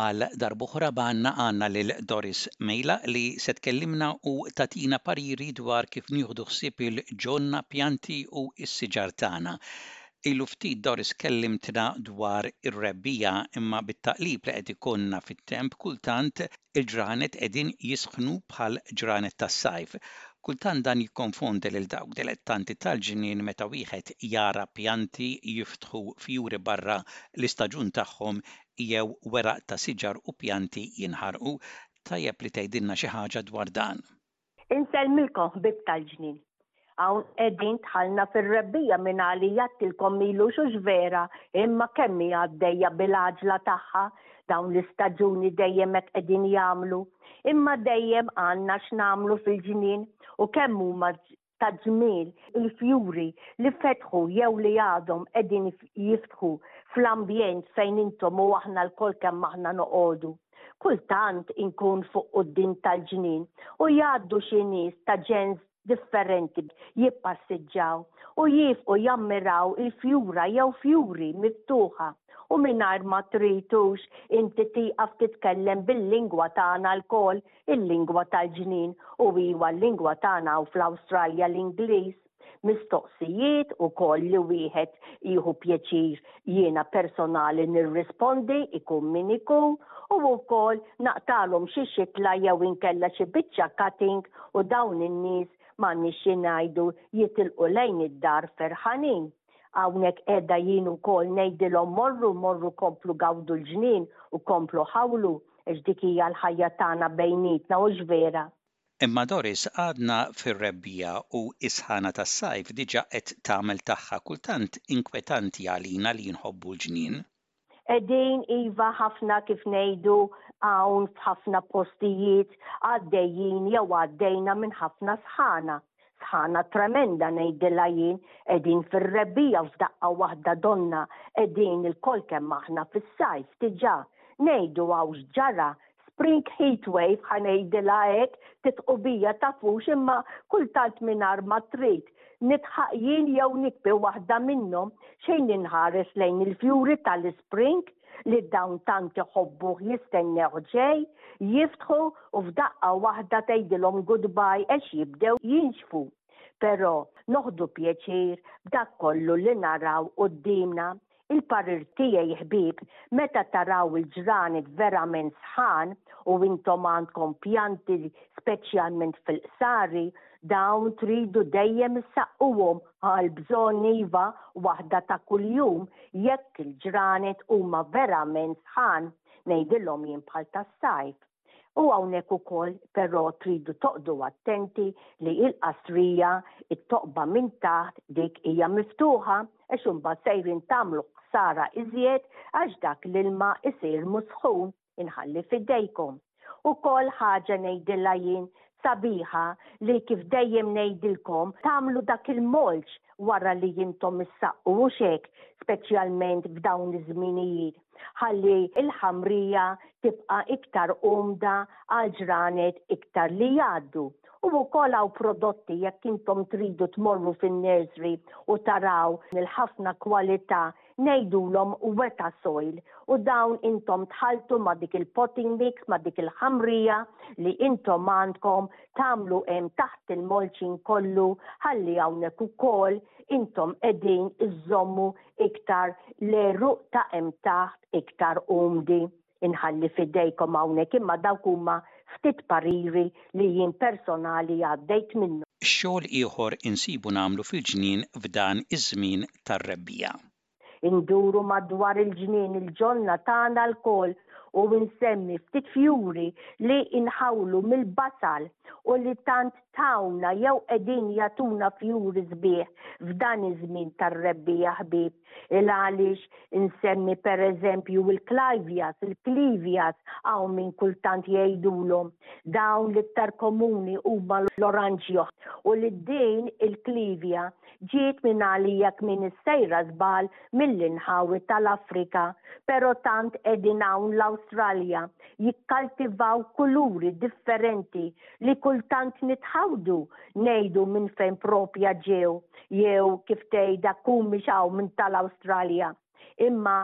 Għal darb'oħra b'għandna għandna lil Doris Mejla li se tkellimna u tagħtina pariri dwar kif nieħdu ħsieb il-ġonna, pjanti u s-siġar tagħna. Ilu ftit Doris kellimtna dwar ir-rebbiegħa imma bit-taqlib li qed ikollna fit-temp kultant il-ġranet qegħdin jisħnu bħal ġranet tas-sajf. Kultant dan jikkonfondi lil dawk dilettanti tal-ġnien meta wieħed jara pjanti jiftħu fjuri barra l-istaġun tagħhom jew weraq ta' siġar u pjanti jinħarqu, tajjeb li tgħidilna xi ħaġa dwar dan. Insellmilkom ħbieb tal-ġnien. Hawn qegħdin dħalna fir-rebbija minn għali jgħattilkom ilu x'hux vera imma kemm hi għaddejja bil-għaġla tagħha dawn l-istaġuni dejjem hekk qegħdin jagħmlu imma dejjem għandna x'nagħmlu fil-ġnien u kemm huma ta' ġmiel, il-fjuri li fetħu jew li għadhom qegħdin jiftħu fl-ambjent fejn intom u aħna lkoll kemm aħna noqogħdu. Kultant inkun fuq quddiem tal-ġnien u jgħaddu xi nies ta' ġens differenti jippassiġġaw u jiefqu jammiraw il-fjura jew fjuri miftuħa u mingħajr ma tridux inti tieqaf titkellem bil-lingwa tagħna lkoll il-lingwa tal-ġnien u iwa l-lingwa tagħna hawn fl-Awstralja l-Ingliż. Mistoqsijiet ukoll li wieħed jieħu pjaċir jiena personali nirrispondi ikun min ikun u wkoll naqtagħlhom xi xitla jew inkella xi biċċa cutting u dawn in-nies m'għandniex xi ngħidu jitilqu lejn id-dar ferħanin. Hawnhekk qiegħda jien ukoll ngħidilhom morru, morru komplu gawdu l-ġnien u komplu ħawlu għax dik hija l-ħajja tagħna bejnietna, hux vera? Imma Doris għadna fir-rebbiegħa u s-sħana tas-sajf diġa qed tagħmel tagħha, kultant inkwetanti għalina li nħobbu l-ġnien. Qegħdin iva ħafna kif ngħidu hawn f'ħafna postijiet għaddejjin jew għaddejna minn ħafna sħana. Sħana tremenda ngħidilha jien, qegħdin fir-rebbiegħa u f'daqqa waħda donna qegħdin ilkoll kemm aħna fis-sajf diġà. Ngħidu hawn x'ġara, spring heat wave ħa ngħidilha hekk, titqubija tafux imma kultant mingħajr ma trid, nidħaq jien jew nikbi waħda minnhom xejn inħares lejn il-fjuri tal-ispring li dawn tant iħobbuh jistennew ġej, jiftħu u f'daqqa waħda tgħidilhom goodbye għax jibdew jinxfu. Però noħdu pjaċir b'dak kollu li naraw quddiemna. Il-parir tiegħi ħbieb meta taraw il-ġranet verament sħan u intom għandkom pjanti speċjalment fil-qsari dawn tridu dejjem issaqquhom għal bżonn iva waħda ta' kuljum jekk il-ġranet huma verament sħan ngħidilhom jien bħal tas-sajf. U hawnhekk ukoll però tridu toqdu attenti li il-qasrija it-toqba minn taħt dik hija miftuħa għax imbagħad sejrin tagħmlu ħsara iżjed għax dak l-ilma jsir musħun inħalli f'idejkom. Ukoll ħaġa ngħidilha jien sabiħa li kif dejjem ngħidilkom tagħmlu dak il-mulch wara li intom issaqqu mhux hekk speċjalment f'dawn iż-żminijiet. ħalli l-ħamrija tibqa' iktar umda għall-ġranet iktar li jgħaddu. U wkoll hawn prodotti jekk intom tridu tmorru fin-nursery u taraw il-ħafna kwalità ngħidulhom weta soil u dawn intom tħalltu ma' dik il-potting mix ma' dik il-ħamrija li intom għandkom tagħmlu hemm taħt il-mulching kollu ħalli hawnhekk ukoll intom qegħdin iżżommu taħt iktar l-għeruq ta' hemm taħt iktar umdi. Inħalli f'idejkom hawnhekk imma dawk huma ftit pariri li jien personali għaddejt minnhom. Xogħol ieħor insibu nagħmlu fil-ġnien f'dan iż-żmien tar-rebbiegħa. Induru madwar il-ġnien il-ġonna tagħna lkoll u insemmi ftit fjuri li inħawlu mill-basal u li tant tawna jew qegħdin jagħtuna fjuri sbieħ f'dan iż-żmien tar-rebbiegħa ħbieb il għaliex insemmi per eżempju il-klajvjas, il-klivjas hawn min kultant jgħidulhom, dawn l-iktar komuni huma l-oranġjo u li din il-klivja ġiet minn għalija kmieni s-sejra żball mill-inħawi tal-Afrika pero tant qegħdin hawn l-Awstralja jikkaltivaw kuluri differenti li kultant nitħawdu ngħidu minn fejn proprja ġew jew kif tgħid dak hu mhix hawn minn tal-Awstralja. Imma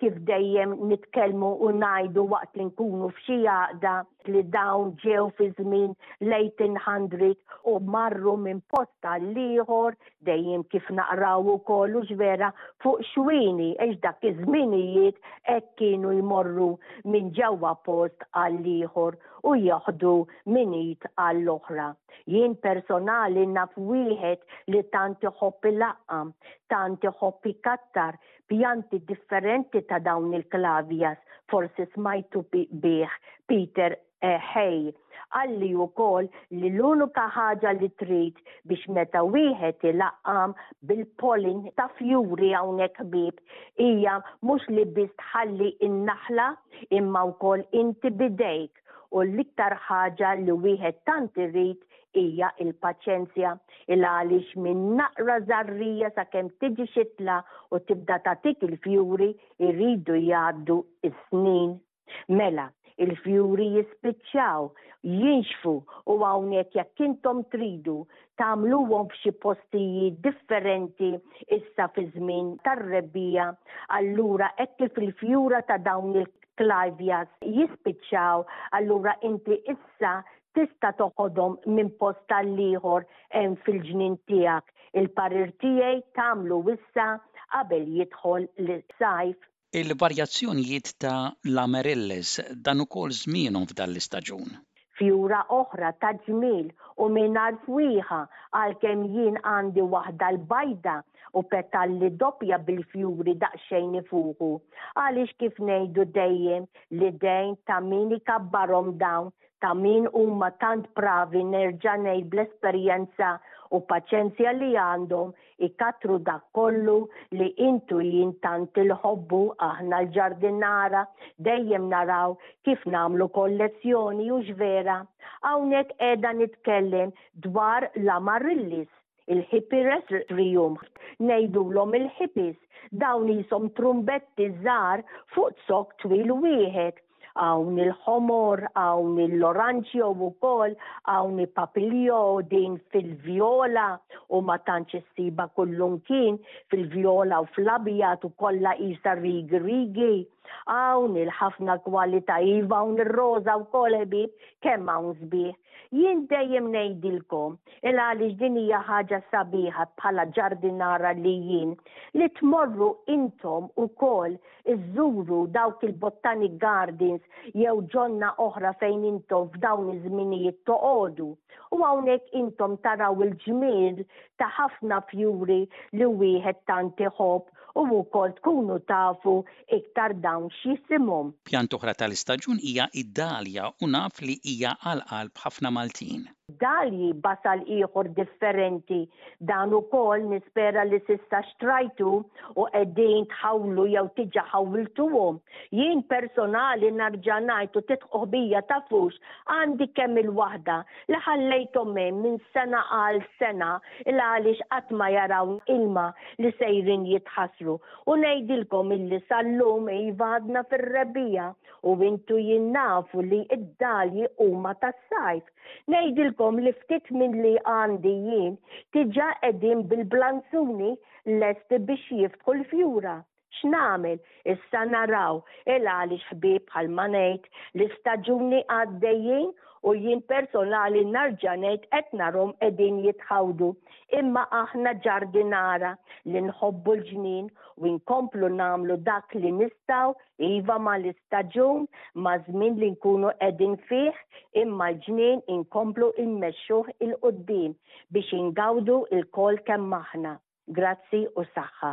kif dejjem nitkellmu u ngħidu waqt li nkunu f'xi għaqda li dawn ġew fi żmien l-1800 u marru minn post għall-ieħor dejjem kif naqraw ukoll hux vera fuq xwini għax dak iż-żminijiet hekk kienu jmorru minn ġewwa post għall-ieħor u jieħdu minn id għall-oħra. Jien personali naf wieħed li tant iħobb ilaqqam, tant iħobb ikattar pjanti differenti ta' dawn il-klavias, forsi smajtu bih, Peter Hay, qalli wkoll li l-unika ħaġa li trid biex meta wieħed ilaqqam bil-pollen ta' fjuri hawnhekk ħbieb Hija mhux li biss tħalli n-naħla imma wkoll inti b'idejk u l-iktar ħaġa li wieħed tant irid hija l-paċenzja, il-għaliex minn naqra żgħarrija sakemm tiġi xitla u tibda tagħtik il-fjuri jridu jgħaddu s-snin. Mela, il-fjuri jispiċċaw jinxfu u hawnhekk jekk intom tridu tagħmluhom f'xi postijiet differenti issa fiż-żmien tar-rebbiegħa, allura hekk kif il-fjura ta' dawn il clivias jispiċċaw allura inti issa tista' toħodhom minn post għal ieħor hemm fil-ġnien tiegħek. Il-parir tiegħi tagħmlu issa qabel jidħol l-sajf. Il-varjazzjonijiet ta' l-amaryllis dan ukoll żmienhom f'dan l-istaġun. Fjura oħra ta' ġmiel u mingħajr fwieħa għalkemm jien għandi waħda l-bajda u petalli doppja bil-fjuri daqsxejn ifuħu għaliex kif ngħidu dejjem l-idejn ta' min ikabbarhom dawn ta' min huma tant bravi nerġa' ngħid bl-esperjenza u paċenzja li għandhom Ikattru dak kollu li intu jien tant inħobbu aħna l-ġardinnara dejjem naraw kif nagħmlu kollezzjoni hux vera? Hawnhekk qiegħda nitkellem dwar l-Amaryllis, il-Hyperestrium, ngħidulhom il-Hippies, dawn qishom trumbetti żgħar fuq zokk twil wieħed, Hawn il-ħomor, hawn l-oranġjo wkoll, hawn il-papiljo din fil-vjola u ma tantx issibha kullimkien, fil-vjola u fl-abjad u kollha qisha rigi rigi. Hawn il-ħafna kwalità iva hawn ir-roża wkoll ħbieb, kemm hawn sbieħ. Jien dejjem ngħidilkom il għaliex din hija ħaġa sabiħa bħala ġardinara li jien, li tmorru intom ukoll Iżżuru dawk il-botanic gardens jew ġonna oħra fejn intom f'dawn iż-żminijiet toqogħdu, u hawnhekk intom taraw il-ġmiel ta' ħafna fjuri li wieħed tant iħobb u wkoll tkunu tafu iktar dawn x'jisimhom. Pjanta oħra tal-istaġun hija d-dalja u naf li hija għall-qalb ħafna Maltin. Dalji basal ieħor differenti, dan ukoll nispera li s'issa xtrajtu u qegħdin tħawlu jew diġa ħawwiltuhu. Jien personali narġa ngħid u tidħqu ħbija tafux għandi kemm il-waħda li ħallejthom hemm minn sena għal sena il għaliex qatt ma jaraw ilma li sejrin jitħassru u ngħidilkom illi sal-lum iva għadna fir-rebbiegħa U intu jien nafu li id-dalji huma tas-sajf. Ngħidilkom li ftit minn li għandi jien diġà qegħdin bil-blanzuni lesti biex jiftħu l-fjura. X'nagħmel? Issa naraw il għaliex ħbieb bħal ma ngħid l-istaġuni għaddejjin u jien personali narġa' ngħid qed narhom qegħdin jitħawdu. Imma aħna ġardinara li nħobbu l-ġnien u nkomplu nagħmlu dak li nistgħu Iva mal-istaġun, maż-żmien li nkunu qegħdin fih, imma l-ġnien inkomplu immexxuh 'il quddiem biex ingawdu lkoll kemm aħna. Grazzi u saħħa.